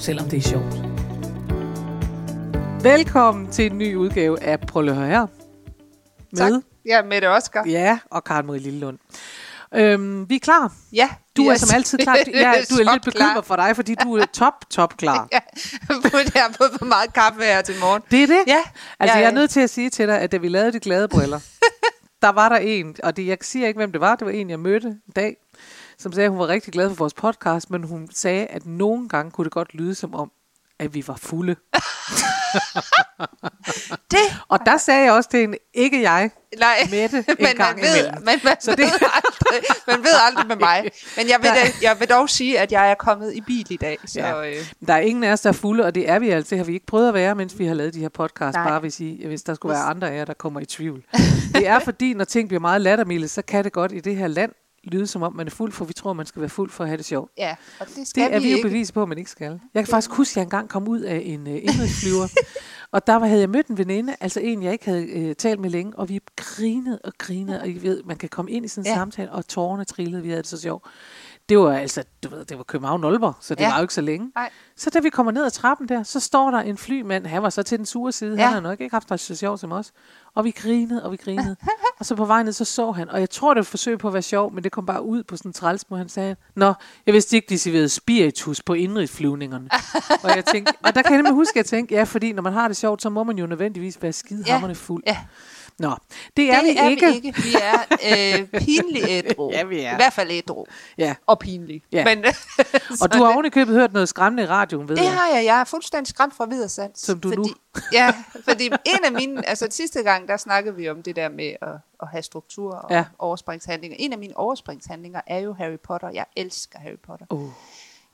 selvom det er sjovt. Velkommen til en ny udgave af Prøv at høre. Med, Tak. Ja, Mette Oscar. Ja, og Karen Marie Lillelund. Øhm, vi er klar. Ja, Du vi er som altid klar. Ja, du er lidt bekymret for dig, fordi du er top, top klar. Ja, jeg har fået for meget kaffe her til morgen. Det er det? Ja. Altså, Ja, jeg er nødt til at sige til dig, at da vi lavede de glade briller, der var der en, og det, jeg siger ikke, hvem det var, det var en, jeg mødte en dag, som sagde, at hun var rigtig glad for vores podcast, men hun sagde, at nogle gange kunne det godt lyde som om, at vi var fulde. Det, Og der sagde jeg også til hende, ikke jeg, nej, Mette, en men gang man ved, imellem. men man, Så det- ved aldrig, man ved aldrig med mig. Men jeg vil, da, jeg vil dog sige, at jeg er kommet i bil i dag. Så, Ja. ja. øh, Der er ingen af os, der er fulde, og det er vi altså. Det har vi ikke prøvet at være, mens vi har lavet de her podcasts, Nej. bare hvis, I, hvis der skulle være andre af jer, der kommer i tvivl. Det er fordi, når ting bliver meget lattermilde, så kan det godt i det her land lyde som om, man er fuld, for vi tror, man skal være fuld for at have det sjovt. ja, og det skal Det er vi, vi jo ikke. bevis på, at man ikke skal. Jeg kan faktisk huske, at jeg engang kom ud af en uh, indrigsflyver, og der var- havde jeg mødt en veninde, altså en, jeg ikke havde uh, talt med længe, og vi grinede og grinede, og I ved, man kan komme ind i sådan en ja. Samtale, og tårerne trillede, vi havde det så sjovt. Det var altså, du ved, det var København Aalborg, så det ja. Var jo ikke så længe. Nej. Så da vi kommer ned ad trappen der, så står der en flymand, han var så til den sure side, ja. Han har nok ikke haft det så sjovt som os. Og vi grinede, og vi grinede. og så på vej ned, så så han, og jeg tror, det var et forsøg på at være sjov, men det kom bare ud på sådan en træls måde. Han sagde, Nå, jeg vidste ikke, de serverede spiritus på indrigsflyvningerne. og, jeg tænkte, og der kan jeg nemlig huske, at jeg tænkte, ja, fordi når man har det sjovt, så må man jo nødvendigvis være skidehammerende fuld. Ja. Nå, det er, det vi, er ikke. vi ikke. Vi er øh, pinlig ædru. Ja, vi er. I hvert fald ædru. Ja. Og pinlig. Ja. Men, Og du har oven i købet hørt noget skræmmende i radioen, ved Det jeg. har jeg. Jeg er fuldstændig skræmt fra videre sans. Som du fordi, nu. Ja, fordi en af mine... Altså sidste gang, der snakkede vi om det der med at, at have struktur og Ja. ja. overspringshandlinger. En af mine overspringshandlinger er jo Harry Potter. Jeg elsker Harry Potter. Oh,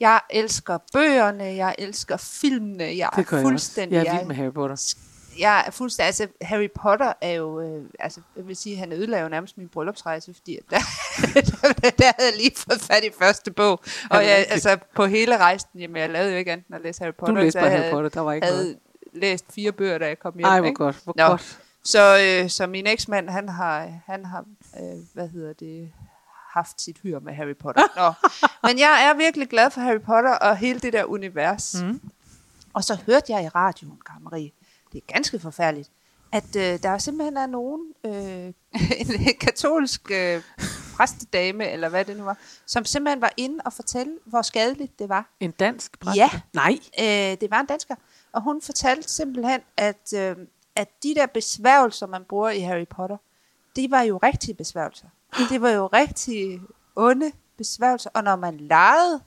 Jeg elsker bøgerne, jeg elsker filmene, jeg det er jeg fuldstændig... Jeg er vild med Harry Potter. jeg er fuldstændig, altså Harry Potter er jo, øh, altså jeg vil sige, han ødelagde jo nærmest min bryllupsrejse, fordi der, der, der havde jeg lige fået fat i første bog, og jeg, altså på hele rejsen, jamen jeg lavede jo ikke andet end at læse Harry Potter, Du læste bare jeg Harry Potter, der var ikke noget. havde læst fire bøger, da jeg kom hjem. Ej, hvor ikke? godt, hvor Nå. godt. Så, øh, så min eksmand, han har, han har øh, hvad hedder det, haft sit hyr med Harry Potter. Nå. Men jeg er virkelig glad for Harry Potter og hele det der univers. Mm. Og så hørte jeg i radioen, Marie, det er ganske forfærdeligt, at øh, der simpelthen er nogen, øh, en katolsk øh, præstedame, eller hvad det nu var, som simpelthen var inde og fortælle, hvor skadeligt det var. En dansk præst? Ja. Nej. Øh, det var en dansker, og hun fortalte simpelthen, at, øh, at de der besværgelser, man bruger i Harry Potter, det var jo rigtige besværgelser. Det var jo rigtig onde besværgelser, og når man legede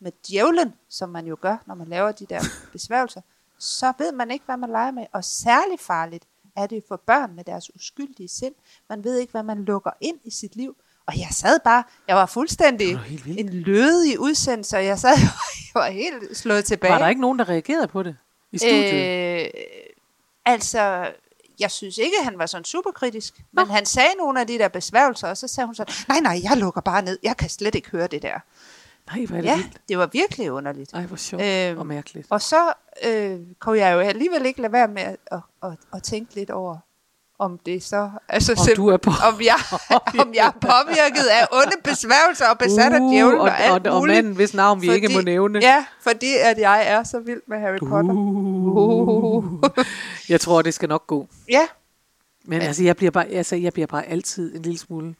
med djævlen, som man jo gør, når man laver de der besværgelser, så ved man ikke, hvad man leger med, og særligt farligt er det for børn med deres uskyldige sind. Man ved ikke, hvad man lukker ind i sit liv. Og jeg sad bare, jeg var fuldstændig var en lødig udsendelse, og jeg sad jeg var helt slået tilbage. Var der ikke nogen, der reagerede på det i studiet? Øh, altså, jeg synes ikke, han var sådan superkritisk. Men han sagde nogle af de der besværgelser, og så sagde hun så, nej, nej, jeg lukker bare ned. Jeg kan slet ikke høre det der. Nej, hvor er det Ja, vildt. det var virkelig underligt. Ej, hvor sjovt Øhm, og mærkeligt. Og så øh, kunne jeg jo alligevel ikke lade være med at, at, at, at tænke lidt over, om det så... Altså, Om du er på- om, jeg, om jeg er påvirket af onde besværgelser og besat af djævlen og, Uh, og, alt og, og manden, hvis navn vi ikke må nævne. Ja, fordi at jeg er så vild med Harry Potter. Uh. Jeg tror, det skal nok gå. Ja, Men altså, jeg bliver bare, altså, jeg bliver bare altid en lille smule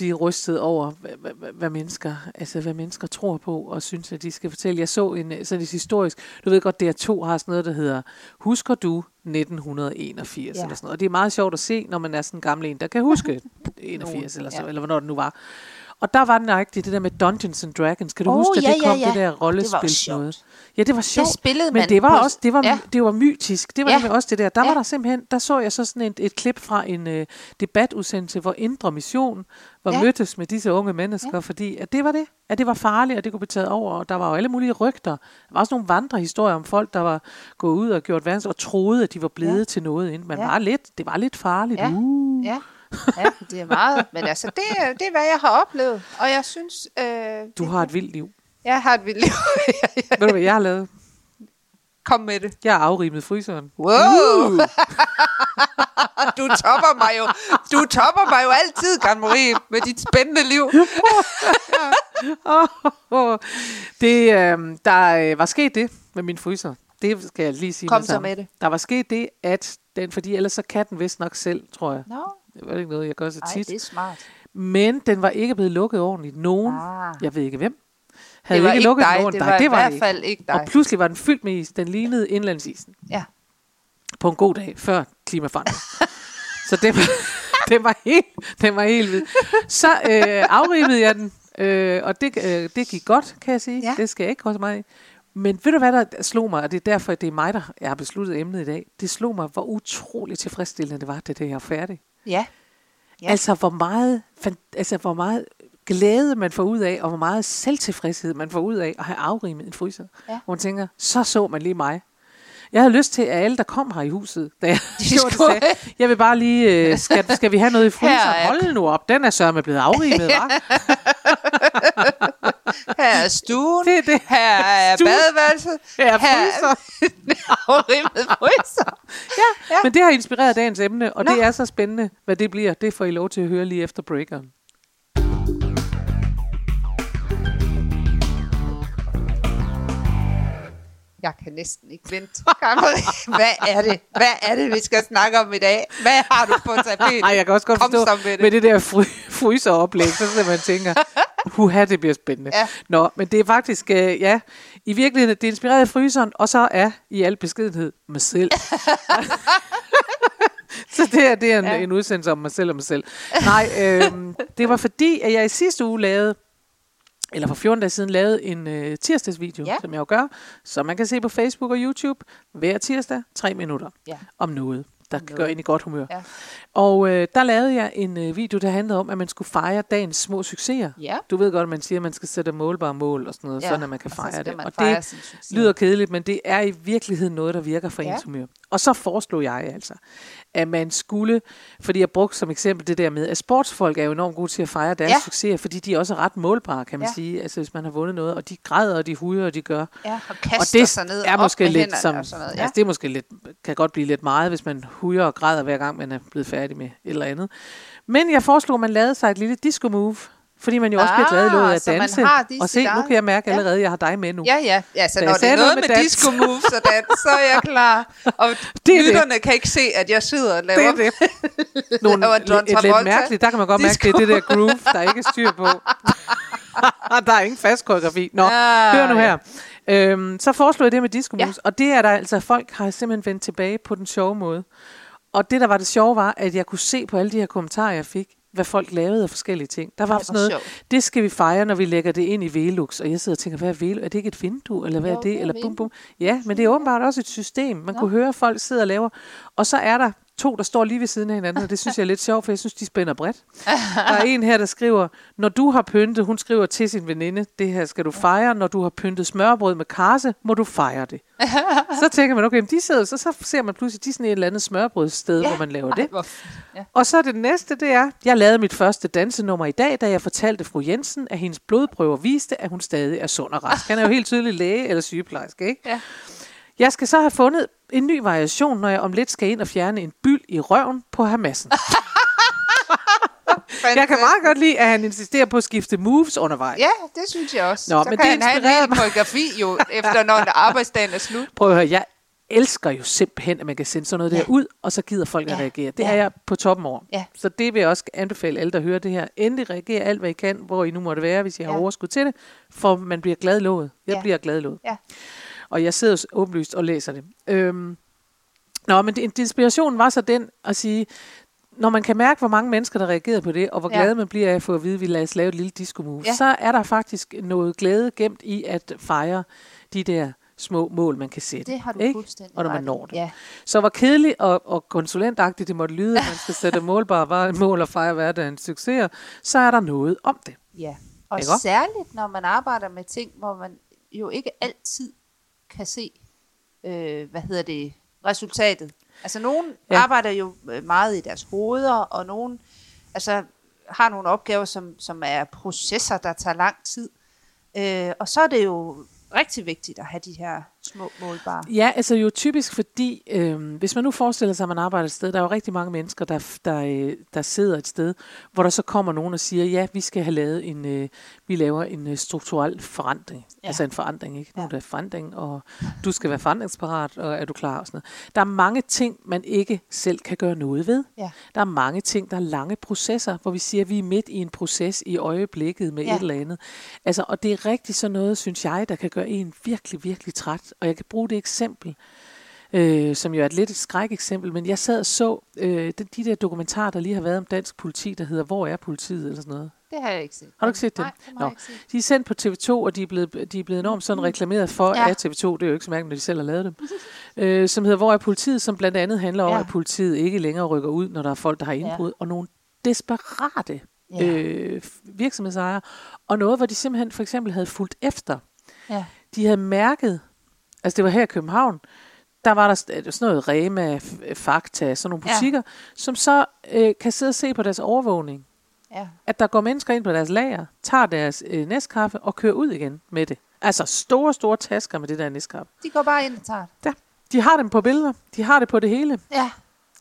vi er rystet over, hvad, hvad, hvad, mennesker, altså, hvad mennesker tror på og synes, at de skal fortælle. Jeg så en, sådan et historisk, du ved godt, DR2 har sådan noget, der hedder, husker du 1981 ja. Ja. eller sådan noget. Og det er meget sjovt at se, når man er sådan en gammel en, der kan huske 81 eller, så, ja. eller hvornår det nu var. Og der var den rigtigt det der med Dungeons and Dragons. Kan du Åh, huske, at ja, det kom ja, ja. det der Det rollespil noget? Ja, det var sjovt. spillede men man det var også det var, ja. det var mytisk. Det var Ja. også det der. Der Ja. var der simpelthen, der så jeg så sådan et, et klip fra en øh, debatudsendelse, hvor Indre Mission var Ja. mødtes med disse unge mennesker, ja. fordi at det var det. At det var farligt, og det kunne blive taget over. Og der var jo alle mulige rygter. Der var også nogle vandrehistorier om folk, der var gået ud og gjort værens og troede, at de var blevet Ja. til noget. Inden. Man ja. var lidt, det var lidt farligt. Ja. Uh. Ja, ja, det er meget. Men altså, det, er- det er, hvad jeg har oplevet. Og jeg synes... Øh, Du har et vildt liv. Jeg har et vildt liv. Ved du, hvad jeg har lavet? Kom med det. Jeg har afrimet fryseren. Wow! du topper mig jo. Du topper mig jo altid, Karen Marie, med dit spændende liv. Oh, det, øh, der øh, var sket det med min fryser. Det skal jeg lige sige Kom det så samme. med det. Der var sket det, at den, fordi ellers så kan den vist nok selv, tror jeg. Nå, Det var ikke noget, jeg gør så ej, tit. det er smart. Men den var ikke blevet lukket ordentligt. Nogen, Ah. jeg ved ikke hvem, havde Det ikke ikke lukket dig. ordentligt. Det Nej, var i det var hvert det fald ikke dig. Og pludselig var den fyldt med is. Den lignede indlandsisen. Ja. På en god dag, før klimaforandring. så det var, det var helt, den var helt hvid. Så øh, afrimede jeg den, øh, og det, øh, det gik godt, kan jeg sige. Ja. Det skal jeg ikke gå mig Men ved du hvad, der slog mig, og det er derfor, at det er mig, der jeg har besluttet emnet i dag. Det slog mig, hvor utroligt tilfredsstillende det var, da det her var færdigt. Ja. Ja. Altså, hvor meget, altså, hvor meget glæde man får ud af, og hvor meget selvtilfredshed man får ud af at have afrimet en fryser. Ja. Hvor man tænker, så så man lige mig. Jeg havde lyst til, at alle, der kom her i huset, da jeg, De gjorde det, sagde, jeg vil bare lige, øh, skal, skal vi have noget i fryseren? Er- Hold nu op, den er sørme blevet afrimet, hva'? Her er stuen. Det er det. Her er Stuen. badeværelset. Her er fryser. afrimmet fryser. Ja, Ja. men det har inspireret dagens emne, og Nå. det er så spændende, hvad det bliver. Det får I lov til at høre lige efter breakeren. Jeg kan næsten ikke vente. Hvad er det? Hvad er det, vi skal snakke om i dag? Hvad har du på tapetet? Nej, jeg kan også godt Kom forstå så med det. med det der fry, fryseroplæg, så man tænker, huha, det bliver spændende. Ja. Nå, men det er faktisk, øh, ja, i virkeligheden, det er inspireret af fryseren, og så er i al beskedenhed mig selv. så det, er, det er en, Ja. en udsendelse om mig selv og mig selv. Nej, øh, det var fordi, at jeg i sidste uge lavede, eller for 14 dage siden, lavede en øh, tirsdagsvideo, ja. som jeg jo gør, som man kan se på Facebook og YouTube hver tirsdag, tre minutter Ja. om noget, der kan gøre en i godt humør. Ja. Og øh, der lavede jeg en øh, video, der handlede om, at man skulle fejre dagens små succeser. Ja. Du ved godt, at man siger, at man skal sætte målbare mål og sådan noget, Ja, sådan at man kan fejre det. og fejre det lyder kedeligt, men det er i virkeligheden noget, der virker for ja. ens humør. Og så foreslog jeg altså, at man skulle, fordi jeg brugte som eksempel det der med, at sportsfolk er jo enormt gode til at fejre deres Ja. succeser, fordi de er også ret målbare, kan man Ja. sige. Altså hvis man har vundet noget, og de græder, og de hujer, og de gør. Ja, og Og kaster det sig ned er måske lidt som, og sådan noget. Ja. altså det er måske lidt, kan godt blive lidt meget, hvis man hujer og græder hver gang, man er blevet færdig med et eller andet. Men jeg foreslog, at man lavede sig et lille disco move, fordi man jo også bliver glad i Ah, at så man danse. har Og se, nu kan jeg mærke Ja. allerede, at jeg har dig med nu. Ja, ja. ja så når det er noget med, med disco moves og dans, så er jeg klar. Og Det er det. lytterne kan ikke se, at jeg sidder og Det laver er det. Nogle, laver John et lidt mærkeligt, der kan man godt mærke, Disco. det er det der groove, der ikke er styr på. der er ingen fast koreografi. Nå, Ah, hør nu ja. her. Øhm, så foreslog jeg det med disco Ja. moves, og det er der altså, folk har simpelthen vendt tilbage på den sjove måde. Og det, der var det sjove, var, at jeg kunne se på alle de her kommentarer, jeg fik, hvad folk lavede af forskellige ting. Der var Ej, sådan noget, sjovt. det skal vi fejre, når vi lægger det ind i Velux. Og jeg sidder og tænker, hvad er Velux? Er det ikke et vindue, eller hvad Jo, er det det? er Eller bum, bum. Ja, men det er åbenbart også et system. Man Nå. kunne høre, at folk sidder og laver. Og så er der to, der står lige ved siden af hinanden, og det synes jeg er lidt sjovt, for jeg synes, de spænder bredt. Der er en her, der skriver, når du har pyntet, hun skriver til sin veninde, det her skal du fejre, når du har pyntet smørbrød med karse, må du fejre det. så tænker man, okay, men de sidder, så, så ser man pludselig, de er sådan et eller andet smørbrødssted, Ja. hvor man laver Ej, det. fint. Ja. Og så det næste, det er, jeg lavede mit første dansenummer i dag, da jeg fortalte fru Jensen, at hendes blodprøver viste, at hun stadig er sund og rask. Han er jo helt tydeligt læge eller sygeplejerske, ikke? Ja. Jeg skal så have fundet en ny variation, når jeg om lidt skal ind og fjerne en byld i røven på Hamassen. Jeg kan meget godt lide, at han insisterer på at skifte moves undervejs. Ja, det synes jeg også. Nå, så men kan det han have en hel koreografi jo, efter når arbejdsdagen er slut. Prøv at høre, jeg elsker jo simpelthen, at man kan sende sådan noget Ja. der ud, og så gider folk at Ja. reagere. Det Ja. er jeg på toppen over. Ja. Så det vil jeg også anbefale alle, der hører det her. Endelig reagere alt, hvad I kan, hvor I nu måtte være, hvis I har Ja. overskud til det, for man bliver glad lovet. Jeg Ja. bliver glad lovet. Ja. Og jeg sidder åbenlyst og læser det. Øhm, Nå, men det, inspirationen var så den at sige, når man kan mærke, hvor mange mennesker, der reagerer på det, og hvor Ja. glad man bliver af at få at vide, at vi lader os lave et lille disco move, Ja. så er der faktisk noget glæde gemt i at fejre de der små mål, man kan sætte. Det har du ikke? fuldstændig Og når man når det. Ja, Så hvor kedeligt og, og konsulentagtigt det måtte lyde, at man skal sætte målbare mål og fejre hverdagens succeser, så er der noget om det. ja. Og Ikke særligt, når man arbejder med ting, hvor man jo ikke altid kan se, øh, hvad hedder det, resultatet. Altså, nogen Ja. arbejder jo øh, meget i deres hoveder, og nogen altså, har nogle opgaver, som, som er processer, der tager lang tid. Øh, og så er det jo rigtig vigtigt at have de her små målbare. Ja, altså jo typisk fordi, øh, hvis man nu forestiller sig, at man arbejder et sted, der er jo rigtig mange mennesker, der, der, øh, der sidder et sted, hvor der så kommer nogen og siger, ja, vi skal have lavet en, øh, vi laver en øh, strukturel forandring. Ja. Altså en forandring, ikke? Nu er Ja. der forandring, og du skal være forandringsparat, og er du klar og sådan noget. Der er mange ting, man ikke selv kan gøre noget ved. Ja. Der er mange ting, der er lange processer, hvor vi siger, at vi er midt i en proces i øjeblikket med. Ja. et eller andet. Altså, og det er rigtig sådan noget, synes jeg, der kan gøre en virkelig, virkelig træt. Og jeg kan bruge det eksempel, øh, som jo er et lidt et skrækeksempel, men jeg sad og så øh, de, de der dokumentarer, der lige har været om dansk politi, der hedder Hvor er politiet? eller sådan noget. Det har jeg ikke set. Har du ikke set dem? Nej, det Nå. ikke set. De er sendt på TV2, og de er blevet, de er blevet enormt sådan reklameret for ja. Ja. af TV2. Det er jo ikke så mærkeligt, når de selv har lavet dem. øh, som hedder Hvor er politiet? Som blandt andet handler om, Ja. at politiet ikke længere rykker ud, når der er folk, der har indbrud. Og nogle desperate Ja. øh, virksomhedsejere. Og noget, hvor de simpelthen for eksempel havde fulgt efter. Ja. De havde mærket, altså det var her i København, der var der sådan noget Rema, Fakta, sådan nogle Ja. butikker, som så øh, kan sidde og se på deres overvågning Ja. at der går mennesker ind på deres lager, tager deres øh, næstkaffe og kører ud igen med det. Altså store, store tasker med det der næstkaffe. De går bare ind og tager det. Ja. De har dem på billeder. De har det på det hele. Ja.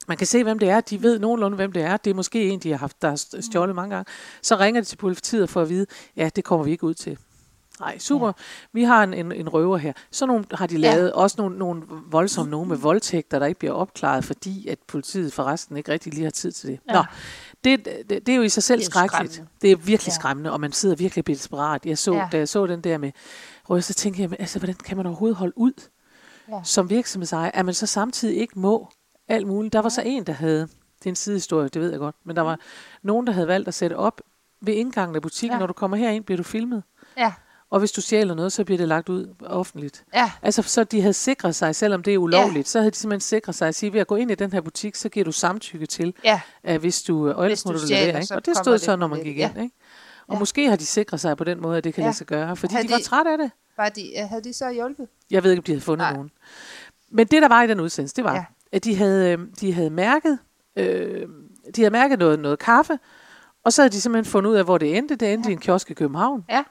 Man kan se, hvem det er. De ved nogenlunde, hvem det er. Det er måske en, de har haft, der har st- stjålet mange gange. Så ringer de til politiet for at vide, ja, det kommer vi ikke ud til. Nej, super. Ja. Vi har en, en, en røver her. Så nogle har de lavet, ja. også nogle, nogle voldsomme nogle med voldtægter, der ikke bliver opklaret, fordi at politiet forresten ikke rigtig lige har tid til det. Ja. Ja. Nå, det, det, det er jo i sig selv Det skrækkeligt. skræmmende. Det er virkelig ja. Ja. skræmmende, og man sidder virkelig og bliver desperat. Jeg så, ja. Ja. Da jeg så den der med røver, så tænkte jeg, men, altså, hvordan kan man overhovedet holde ud Ja. som virksomhedsejer, at man så samtidig ikke må alt muligt. Der var så en, der havde, det er en sidehistorie, det ved jeg godt, men der var nogen, der havde valgt at sætte op ved indgangen af butikken, ja. Ja. når du kommer herind, bliver du filmet. Ja. Og hvis du stjæler noget, så bliver det lagt ud offentligt. Ja. Altså, så de havde sikret sig, selvom det er ulovligt, ja. så havde de simpelthen sikret sig at sige, ved at gå ind i den her butik, så giver du samtykke til, Ja. at hvis du, og ellers Hvis du du levere. Ikke? Og det stod det så, når man gik ind. Ikke? Og Ja. måske har de sikret sig på den måde, at det kan ja. Lade sig gøre, fordi Havde de var de- trætte af det. Var de, havde de så hjulpet? Jeg ved ikke, om de havde fundet Nej. nogen. Men det, der var i den udsendelse, det var, ja. Ja. at de havde, øh, de havde mærket, øh, de havde mærket noget, noget kaffe, og så havde de simpelthen fundet ud af, hvor det endte. Det endte ja. i en kiosk i København, Ja.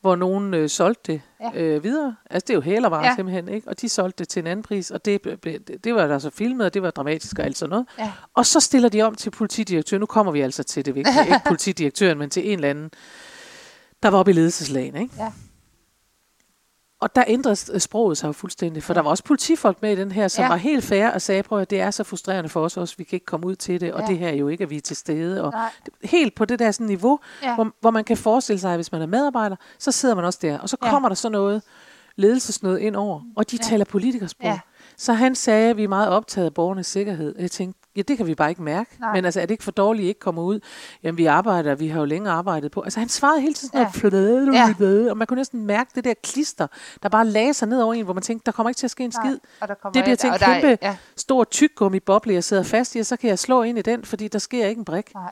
Hvor nogen øh, solgte det Ja. øh, videre. Altså, det er jo hælervarer ja. Simpelthen, ikke? Og de solgte det til en anden pris, og det, det, det var der så filmet, og det var dramatisk og alt sådan noget. Ja. Og så stiller de om til politidirektøren. Nu kommer vi altså til det vigtige. ikke politidirektøren, men til en eller anden, der var oppe i ledelseslagen, ikke? Ja. Og der ændrede sproget sig jo fuldstændig, for der var også politifolk med i den her, som ja. Var helt fair og sagde, prøv at det er så frustrerende for os også, vi kan ikke komme ud til det, og Ja. det her er jo ikke, at vi er til stede. Og Nej. helt på det der sådan niveau, ja. Hvor, hvor man kan forestille sig, at hvis man er medarbejder, så sidder man også der, og så Ja. kommer der så noget ledelsesnød ind over, og de. Ja. taler politikersprog. Ja. Så han sagde, at vi er meget optaget af borgernes sikkerhed. Jeg tænkte, ja, det kan vi bare ikke mærke. Nej. Men altså, er det ikke for dårligt, at I ikke kommer ud? Jamen, vi arbejder, vi har jo længe arbejdet på. Altså, han svarede hele tiden sådan Ja. ja. og man kunne næsten mærke det der klister, der bare lagde sig ned over en, hvor man tænkte, der kommer ikke til at ske en Nej. skid. Og der Det bliver til en og der er- kæmpe Ja. stor tyggegummi-boble, jeg sidder fast i, og så kan jeg slå ind i den, fordi der sker ikke en brik. Nej.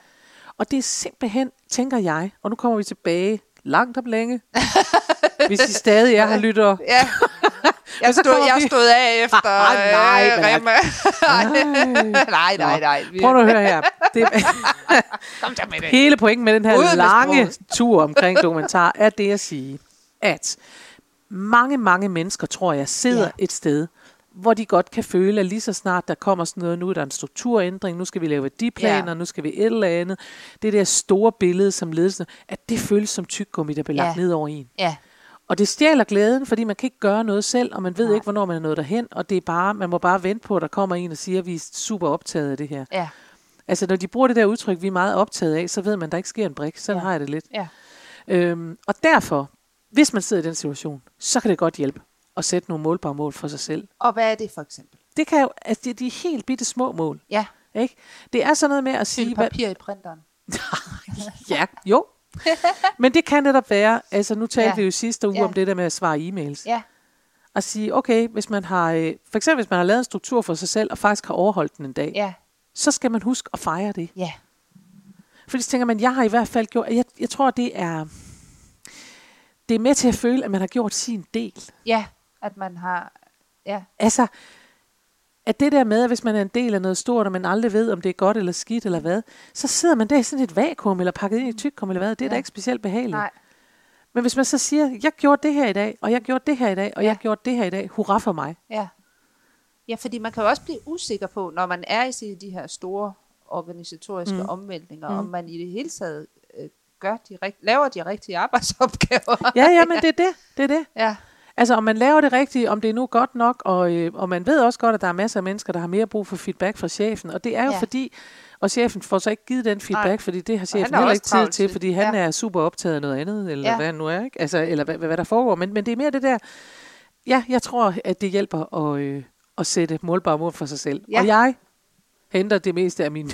Og det er simpelthen, tænker jeg, og nu kommer vi tilbage langt om længe, hvis I stadig er her, lytter. Ja. Jeg stod, jeg stod af efter Ah, nej, øh, Rema. nej, nej, nej. Vi- Prøv nu at høre her. Det, Kom så med det. hele pointen med den her Ud med lange tur omkring dokumentar, er det at sige, at mange, mange mennesker, tror jeg, sidder ja. Et sted, hvor de godt kan føle, at lige så snart der kommer sådan noget, nu er der en strukturændring, nu skal vi lave værdiplaner, Ja. nu skal vi et eller andet. Det der store billede som ledelse, at det føles som tyggegummi, der bliver lagt Ja. ned over en. Ja. Og det stjæler glæden, fordi man kan ikke gøre noget selv, og man ved Nej. ikke, hvornår man er nået derhen, og det er bare, man må bare vente på, at der kommer en og siger, at vi er super optaget af det her. Ja. Altså, når de bruger det der udtryk, vi er meget optaget af, så ved man, at der ikke sker en brik. Sådan ja. Har jeg det lidt. Ja. Øhm, og derfor, hvis man sidder i den situation, så kan det godt hjælpe at sætte nogle målbare mål for sig selv. Og hvad er det for eksempel? Det kan jo, altså, det er de helt bitte små mål. Ja. Ikke? Det er sådan noget med at sige... Papir i printeren. ja, jo. Men det kan netop være, altså nu talte Ja. vi jo sidste uge Ja. om det der med at svare e-mails. Ja, At sige, okay, hvis man har, øh, for eksempel hvis man har lavet en struktur for sig selv, og faktisk har overholdt den en dag, ja, så skal man huske at fejre det. ja. Fordi så tænker man, jeg har i hvert fald gjort, jeg, jeg tror, det er, det er med til at føle, at man har gjort sin del. Ja, at man har... Ja, Altså, at det der med, at hvis man er en del af noget stort, og man aldrig ved, om det er godt eller skidt eller hvad, så sidder man der i sådan et vakuum, eller pakket ind i tykkum, eller hvad, det er ja. da ikke specielt behageligt. nej. Men hvis man så siger, jeg gjorde det her i dag, og jeg gjorde det her i dag, og Ja. jeg gjorde det her i dag, hurra for mig. Ja. Ja, fordi man kan jo også blive usikker på, når man er i de her store organisatoriske Mm. omvæltninger, mm. om man i det hele taget øh, gør de rigt- laver de rigtige arbejdsopgaver. Ja, ja, men det er det. Det er det. ja, Altså, om man laver det rigtige, om det er nu godt nok, og, øh, og man ved også godt, at der er masser af mennesker, der har mere brug for feedback fra chefen. Og det er jo Ja. fordi, og chefen får så ikke givet den feedback, Nej. fordi det har chefen heller ikke tid til, fordi han Ja. er super optaget af noget andet, eller Ja. hvad nu er, ikke? Altså, eller hvad, hvad der foregår. Men, men det er mere det der, ja, jeg tror, at det hjælper at, øh, at sætte målbare mål for sig selv. Ja. Og jeg henter det meste af min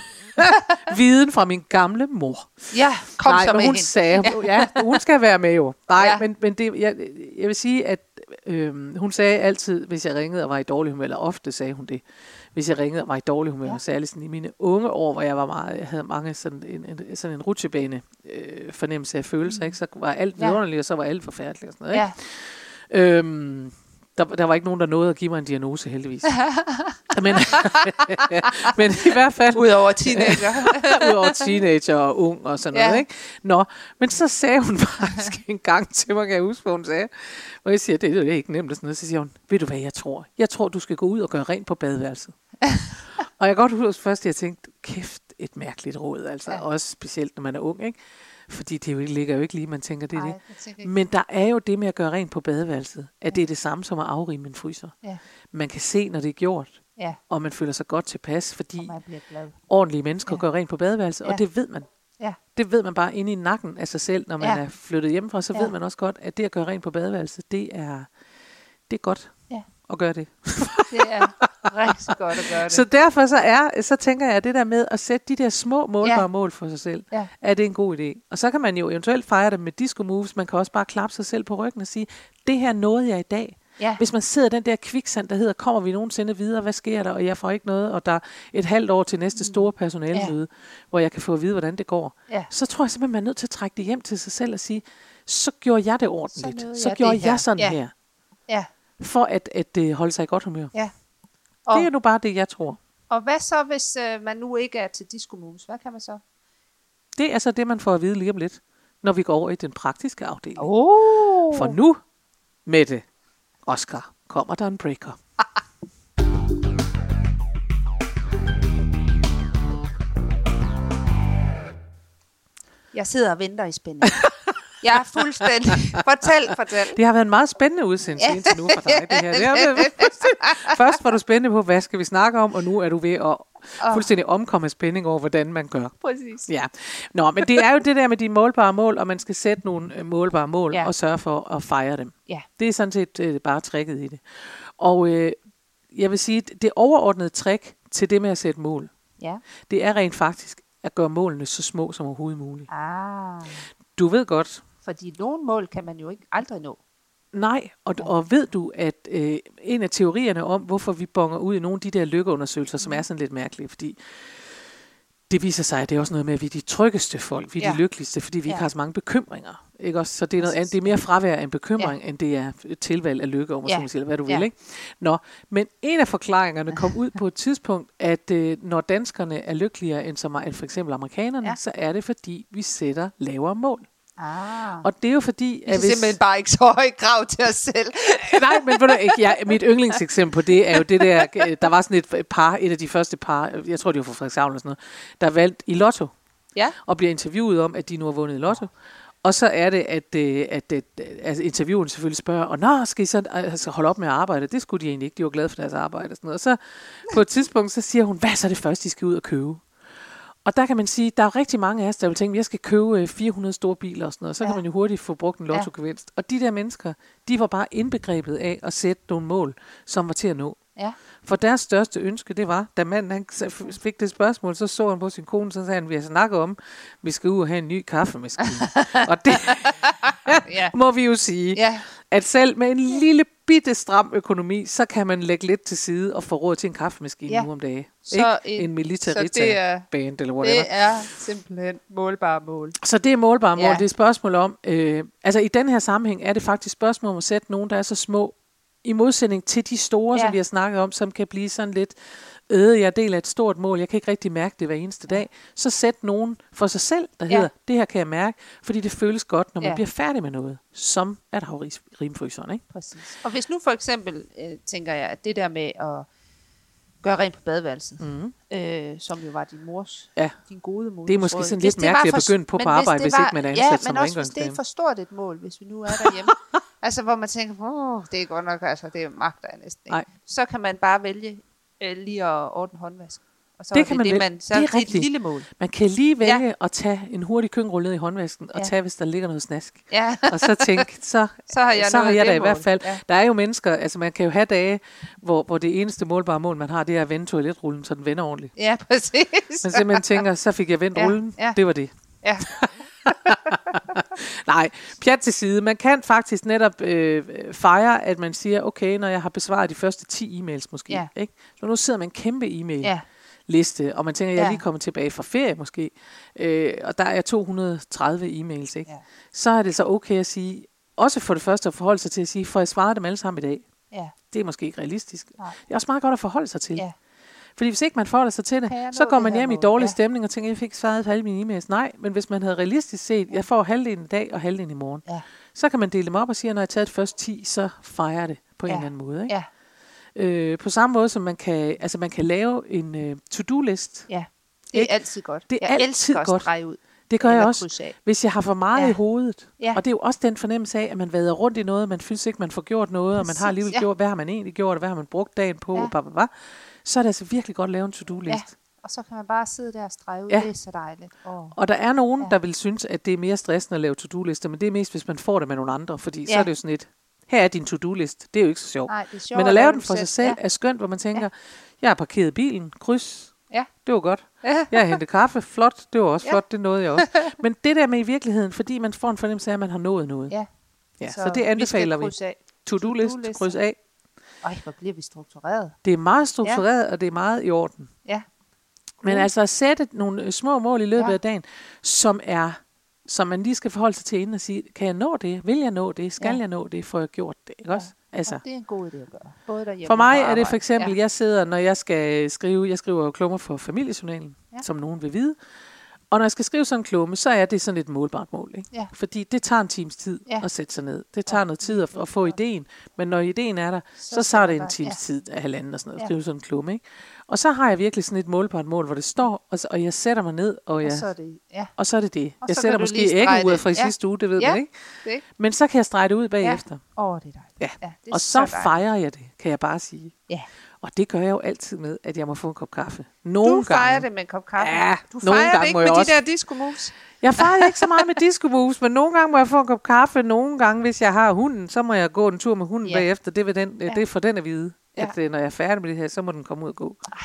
viden fra min gamle mor. ja kom Nej, så med hun hende. sagde, ja. ja, hun skal være med jo. Nej. Ja. men, men det, jeg, jeg vil sige, at øh, hun sagde altid, hvis jeg ringede og var i dårlig humør, eller ofte sagde hun det, hvis jeg ringede og var i dårlig humør, ja. Særligt sådan i mine unge år, hvor jeg var meget, jeg havde mange sådan en, en, sådan en rutsjebane øh, fornemmelse af følelser, ikke? så var alt Ja. vidunderligt, og så var alt forfærdeligt og sådan noget. Ikke? Ja, Øhm, der, der var ikke nogen, der nåede at give mig en diagnose, heldigvis. men, men i hvert fald, udover teenager. Udover teenager og ung og sådan Ja. noget, ikke? Nå, men så sagde hun faktisk en gang til mig, kan jeg huske, hvad hun sagde. Og jeg siger, det er ikke nemt og sådan noget. Så siger hun, ved du hvad jeg tror? Jeg tror, du skal gå ud og gøre rent på badeværelset. og jeg kan godt huske først, at jeg tænkte, kæft, et mærkeligt råd, altså. Ja. Ja. Også specielt, når man er ung, ikke? Fordi det jo ikke, ligger jo ikke lige, man tænker, det er det. Men der er jo det med at gøre rent på badeværelset, at det er det samme som at afrime en fryser. Ja, Man kan se, når det er gjort, ja, og man føler sig godt tilpas, fordi ordentlige mennesker ja. Gør rent på badeværelset, ja. og det ved man. Ja, Det ved man bare inde i nakken af sig selv, når man ja. Er flyttet hjemmefra, så. Ja. ved man også godt, at det at gøre rent på badeværelset, det er, det er godt Ja. at gøre det. det er rigtig godt at gøre det. Så derfor så, er, så tænker jeg, at det der med at sætte de der små målbare Ja. mål for sig selv, Ja. er det en god idé. Og så kan man jo eventuelt fejre det med disco moves, man kan også bare klappe sig selv på ryggen og sige, det her nåede jeg i dag. Ja, Hvis man sidder i den der kviksand, der hedder, kommer vi nogensinde videre, hvad sker der, og jeg får ikke noget, og der er et halvt år til næste store personalemøde, ja. hvor jeg kan få at vide, hvordan det går, ja, så tror jeg simpelthen, man er nødt til at trække det hjem til sig selv og sige, så gjorde jeg det ordentligt. Så, så jeg gjorde her. jeg sådan Ja. her, ja. for at, at uh, holde sig i godt humør. ja. Og, Og, det er nu bare det, jeg tror. og hvad så, hvis øh, man nu ikke er til disco moves? Hvad kan man så? Det er så det, man får at vide lige om lidt, når vi går over i den praktiske afdeling. Oh. For nu, Mette Oscar, kommer der en breaker. Jeg sidder og venter i spænding. Jeg er fuldstændig... Fortæl, fortæl. Det har været en meget spændende udsendelse Ja. indtil nu for dig, det her. Det har været Først var du spændende på, hvad skal vi snakke om, og nu er du ved at fuldstændig omkomme spænding over, hvordan man gør. Præcis. Ja, Nå, men det er jo det der med de målbare mål, og man skal sætte nogle øh, målbare mål Ja. og sørge for at fejre dem. Ja. Det er sådan set øh, bare tricket i det. Og øh, jeg vil sige, det overordnede trick til det med at sætte mål, Ja. det er rent faktisk at gøre målene så små som overhovedet muligt. Ah. Du ved godt, Fordi nogle mål kan man jo ikke aldrig nå. nej, og, og ved du, at øh, en af teorierne om, hvorfor vi bonger ud i nogle af de der lykkeundersøgelser, som er sådan lidt mærkelige, fordi det viser sig, at det er også noget med, at vi er de tryggeste folk, vi er ja. De lykkeligste, fordi vi ikke Ja. har så mange bekymringer. Ikke også? Så det er, noget andet, det er mere fravær af en bekymring, ja. end det er et tilvalg af lykke, om ja. Eller hvad du Ja. vil. Ikke? Nå, men en af forklaringerne kom ud på et tidspunkt, at øh, når danskerne er lykkeligere end, som, end for eksempel amerikanerne. Ja. så er det fordi, vi sætter lavere mål. Ah. Og det er jo fordi, Vi er simpelthen bare ikke så høje krav til os selv. Nej, men ved du, ikke, ja, mit yndlingseksempel på det er jo det der, øh, der var sådan et par, et af de første par, jeg tror det var fra Frederikshavn eller sådan noget, der valgte i lotto Ja. og bliver interviewet om, at de nu har vundet i lotto. Og så er det, at, øh, at, at altså intervieweren selvfølgelig spørger, og nå, skal I så altså, holde op med at arbejde? Det skulle de egentlig ikke, de var glade for deres arbejde og sådan noget. Og så på et tidspunkt, så siger hun, hvad er så det første, de skal ud og købe? Og der kan man sige, der er rigtig mange af os, der vil tænke, jeg skal købe øh, 400 store biler og sådan noget. Så ja. kan Ja. man jo hurtigt få brugt en lotto-gevinst. Og de der mennesker, de var bare indbegrebet af at sætte nogle mål, som var til at nå. Ja. For deres største ønske, det var, da manden han fik det spørgsmål, så så han på sin kone, så sagde han, vi har snakket om, vi skal ud og have en ny kaffemaskine. og det Ja. må vi jo sige, Ja. At selv med en lille bitte stram økonomi, så kan man lægge lidt til side og få råd til en kaffemaskine Ja. nu om dagen. Så ikke? en- En, en så det er- band eller whatever. Det er simpelthen målbare mål. Så det er målbare mål. Ja. Det er et spørgsmål om, øh, altså i den her sammenhæng er det faktisk spørgsmål om at sætte nogen, der er så små, i modsætning til de store. Ja. som vi har snakket om, som kan blive sådan lidt, øh, jeg deler et stort mål, jeg kan ikke rigtig mærke det hver eneste dag. Så sæt nogen for sig selv, der Ja. hedder, det her kan jeg mærke, fordi det føles godt, når man Ja. bliver færdig med noget, som at have rimfryseren, ikke? Præcis. Og hvis nu for eksempel, øh, tænker jeg, at det der med at gøre rent på badeværelset, Mm. øh, som jo var din mors, Ja. din gode mor. Det er måske sådan lidt mærkeligt at begynde på på arbejde, hvis ikke man er ansat ja, som men også hvis det er rengøringsdame. for stort et mål, hvis vi nu er derhjemme. altså hvor man tænker, åh, det er godt nok, altså det magter jeg næsten ikke. Nej. Så kan man bare vælge øh, lige at ordne håndvask. Og så Det er kan det, man det, man, så Det er er det et rigtigt. lille mål. Man kan lige vælge ja. at tage en hurtig køkkenrulle ned i håndvasken, og Ja. tage, hvis der ligger noget snask. Ja, og så tænke, så, Så har jeg så har jeg da i hvert fald. Ja. Der er jo mennesker, altså man kan jo have dage, hvor, hvor det eneste målbare mål, man har, det er at vende toiletrullen, så den vender ordentligt. ja, præcis. Man simpelthen tænker, så fik jeg vendt Ja, rullen, ja. det var det. Ja. Nej, pjat til side. Man kan faktisk netop øh, fejre, at man siger, okay, når jeg har besvaret de første 10 e-mails måske. Ja. Ikke? Så nu sidder man en kæmpe e-mail. ja, liste, og man tænker, jeg er Ja. lige kommet tilbage fra ferie måske, øh, og der er 230 e-mails, ikke? Ja. så er det så okay at sige, også for det første at forholde sig til at sige, for jeg svarer dem alle sammen i dag. ja, Det er måske ikke realistisk. Nej. Det er også meget godt at forholde sig til. ja. Fordi hvis ikke man forholder sig til det, så går det man hjem i dårlig Ja. stemning og tænker, jeg fik svaret alle mine e-mails. Nej, men hvis man havde realistisk set, jeg får halvdelen i dag og halvdelen i morgen, Ja. så kan man dele dem op og sige, når jeg har taget først 10, så fejrer det på en Ja. eller anden måde. Ikke? Ja, Øh, på samme måde som man kan, altså man kan lave en øh, to-do-list. ja. Det er Ikke? altid godt. Det er jeg altid elsker at godt. strege ud. Det gør jeg også. Hvis jeg har for meget Ja. i hovedet, Ja. og det er jo også den fornemmelse af, at man vader rundt i noget, man synes ikke, man får gjort noget, og man har Præcis, alligevel ja. gjort, hvad har man egentlig gjort, og hvad har man brugt dagen på, Ja. ja. blah, blah, blah, så er det altså virkelig godt at lave en to-do-list. Ja. Ja. Og så kan man bare sidde der og strege ud. Ja. Det er så dejligt. Oh. Og der er nogen, Ja. ja. der vil synes, at det er mere stressende at lave to-do-lister, men det er mest, hvis man får det med nogle andre, fordi ja. så Ja. er det jo sådan et, her er din to-do-list, det er jo ikke så sjovt. Nej, det er sjovt men at lave den for sig selv Ja. er skønt, hvor man tænker, jeg har parkeret bilen, kryds, Ja. det var godt. Ja. Jeg har hentet kaffe, flot, det var også Ja. flot, det nåede jeg også. Men det der med i virkeligheden, fordi man får en fornemmelse af, at man har nået noget. Ja. Ja, så, så det anbefaler vi. To-do-list, kryds af. Ej, hvor bliver vi struktureret. Det er meget struktureret, ja. og det er meget i orden. Ja. Men Mm. altså at sætte nogle øh, små mål i løbet Ja. ja. af dagen, som er som man lige skal forholde sig til inden og sige, kan jeg nå det? Vil jeg nå det? Skal Ja. ja. jeg nå det? Får jeg gjort det? Ikke også? Altså, Og det er en god idé at gøre. Både derhjemme for mig er det for eksempel, jeg sidder, når jeg skal skrive, jeg skriver klummer for familiejournalen, Ja. ja. som nogen vil vide. Og når jeg skal skrive sådan en klumme, så er det sådan et målbart mål. Ikke? Ja. Fordi det tager en times tid Ja. at sætte sig ned. Det tager noget tid at, at få ideen. Men når ideen er der, så, Så så tager det en times tid af halvanden og sådan noget. Ja. At skrive sådan en klumme. Ikke? Og så har jeg virkelig sådan et målbart mål, hvor det står, og, så, og jeg sætter mig ned, og, Og jeg, så er det, ja. og så er det det. Og Jeg så sætter måske æggeuret fra i Ja. sidste uge, det ved Ja. man ikke. Det? Men så kan jeg strege det ud bagefter. Åh, oh, det er dejligt. Ja. ja det er Og så dejligt. fejrer jeg det, kan jeg bare sige. Ja. Og det gør jeg jo altid med, at jeg må få en kop kaffe. Nogle Du fejrer gange. det med en kop kaffe. Ja, du nogle fejrer gange det ikke med jeg de også. der disco moves. Jeg fejrer ikke så meget med disco moves, men nogle gange må jeg få en kop kaffe. Nogle gange, hvis jeg har hunden, så må jeg gå en tur med hunden Ja. bagefter. Det, vil den, Ja. det er for den at vide, Ja. at øh, når jeg er færdig med det her, så må den komme ud og gå. Ej.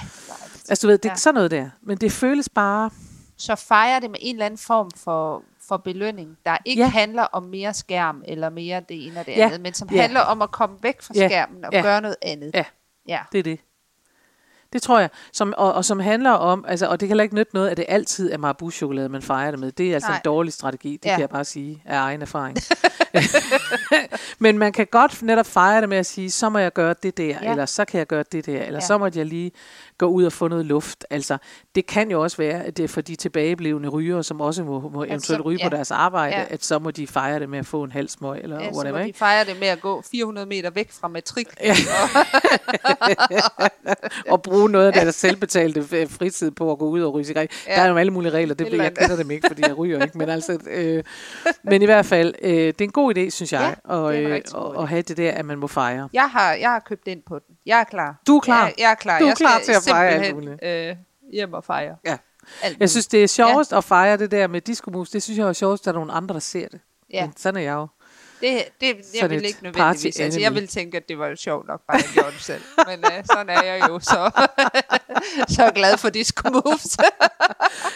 Altså du ved, det er Ja. sådan noget der. Men det føles bare... Så fejrer det med en eller anden form for, for belønning, der ikke Ja. handler om mere skærm, eller mere det ene og det Ja. andet, men som Ja. handler om at komme væk fra Ja. skærmen og Ja. gøre noget andet. Ja. Ja. Det er det. Det tror jeg. Som, og, og som handler om, altså, og det kan heller ikke nytte noget, at det altid er Marabu-chokolade, man fejrer det med. Det er altså Nej. en dårlig strategi, det Ja. kan jeg bare sige af egen erfaring. Men man kan godt netop fejre det med at sige, så må jeg gøre det der, Ja. eller så kan jeg gøre det der, eller Ja. så må jeg lige gå ud og få noget luft. Altså, det kan jo også være, at det er for de tilbageblevende rygere, som også må, må eventuelt så- ryge ja. på deres arbejde, Ja. at så må de fejre det med at få en halv smøg, eller Ja, ja, så whatever. må de Ikke? fejre det med at gå 400 meter væk fra matriklen. Ja. og bruge noget af deres selvbetalte f- fritid på at gå ud og ryge cigaret. Ja. Der er jo alle mulige regler, det Et ved jeg kender dem ikke, fordi jeg ryger ikke. Men, altså, øh, men i hvert fald, øh, det er en god idé, synes jeg, Ja, en øh, god at, have det der, at man må fejre. Jeg har, jeg har købt ind på den. Jeg er klar. Du er klar? Jeg, jeg er klar. Du er jeg klar til at fejre alt simpelthen, øh, hjem og fejre. Ja. Alt Jeg muligt. synes, det er sjovest ja. at fejre det der med disco moves. Det synes jeg er sjovest, at der er nogle andre, der ser det. Ja. Men sådan er jeg jo. Det, det jeg Sådan vil ikke nødvendigvis. Altså, jeg ville tænke, at det var jo sjovt nok, bare jeg gjorde det selv. Men uh, sådan er jeg jo så, så glad for disco moves.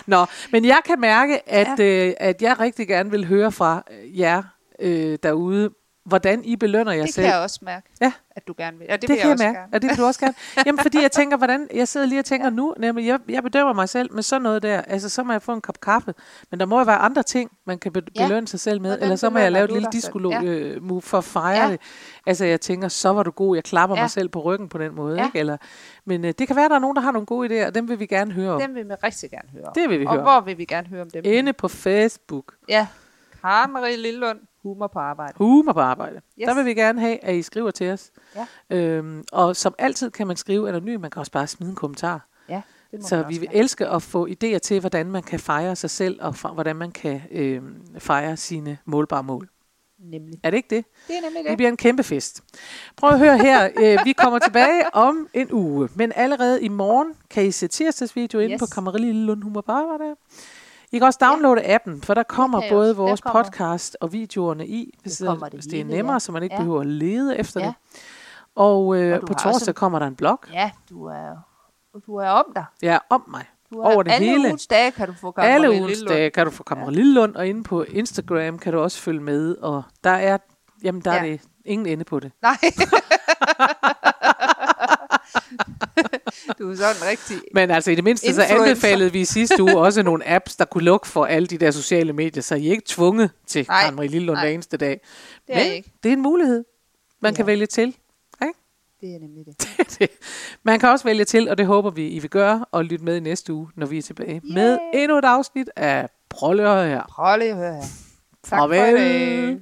Nå, men jeg kan mærke, at, ja. øh, at jeg rigtig gerne vil høre fra øh, jer øh, derude, hvordan I belønner jer det selv. kan jeg også mærke, Ja. at du gerne vil. Ja, det, Det, vil det jeg kan jeg også mærke, gerne. og det vil du også gerne. Jamen, fordi jeg tænker, hvordan, jeg sidder lige og tænker nu, nemlig, jeg, jeg bedømmer mig selv med sådan noget der, altså så må jeg få en kop kaffe, men der må jo være andre ting, man kan be- Ja. belønne sig selv med, Hvordan eller så må jeg lave et lille disco Ja. øh, for at fejre Ja. det. Altså jeg tænker, så var du god, jeg klapper Ja. mig selv på ryggen på den måde, Ja. ikke? Eller, men øh, det kan være, der er nogen, der har nogle gode idéer, og dem vil vi gerne høre om. Dem vil vi rigtig gerne høre om. Det vil vi og høre om. hvor vil vi gerne høre om dem? Inde på Facebook, Ja. Karen Marie Lillund, humor på arbejde. humor på arbejde. Yes. Der vil vi gerne have, at I skriver til os. Ja. Øhm, og som altid kan man skrive anonymt, man kan også bare smide en kommentar. Ja, Så vi vil gerne. elske at få idéer til, hvordan man kan fejre sig selv, og fra, hvordan man kan øh, fejre sine målbare mål. Nemlig. Er det ikke det? Det er nemlig Det det. bliver en kæmpe fest. Prøv at høre her. Øh, vi kommer tilbage om en uge. Men allerede i morgen kan I se tirsdagsvideo yes. inde på Yes. Kammerille Lund Humor på arbejde. I kan også downloade ja. appen, for der kommer jeg både vores kommer- podcast og videoerne i, hvis, Det det, hvis det er nemmere, ja. så man ikke Ja. behøver at lede efter Ja. det. Og, øh, Og på torsdag også- kommer der en blog. Ja, du er, du er om dig. Ja, om mig. Du er, Over det alle hele. ugens dage kan du få Karen Alle ugens Lillund. dage kan du få Kammer ja. Lillund, og inde på Instagram kan du også følge med, og der er, jamen der ja. er det ingen ende på det. Nej. du er sådan rigtig... Men altså i det mindste, så Influencer. anbefalede vi i sidste uge også nogle apps, der kunne lukke for alle de der sociale medier, så I er ikke tvunget til Nej. Kammer Lillund Nej. hver eneste dag. Det er Men ikke. det er en mulighed, man Det kan vælge til. Ikke? Det er nemlig det. man kan også vælge til, og det håber vi, I vil gøre, og lytte med i næste uge, når vi er tilbage med Yay. endnu et afsnit af Prøv her. Prøv lige at høre her. Tak Farvel. for i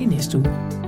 i næste uge.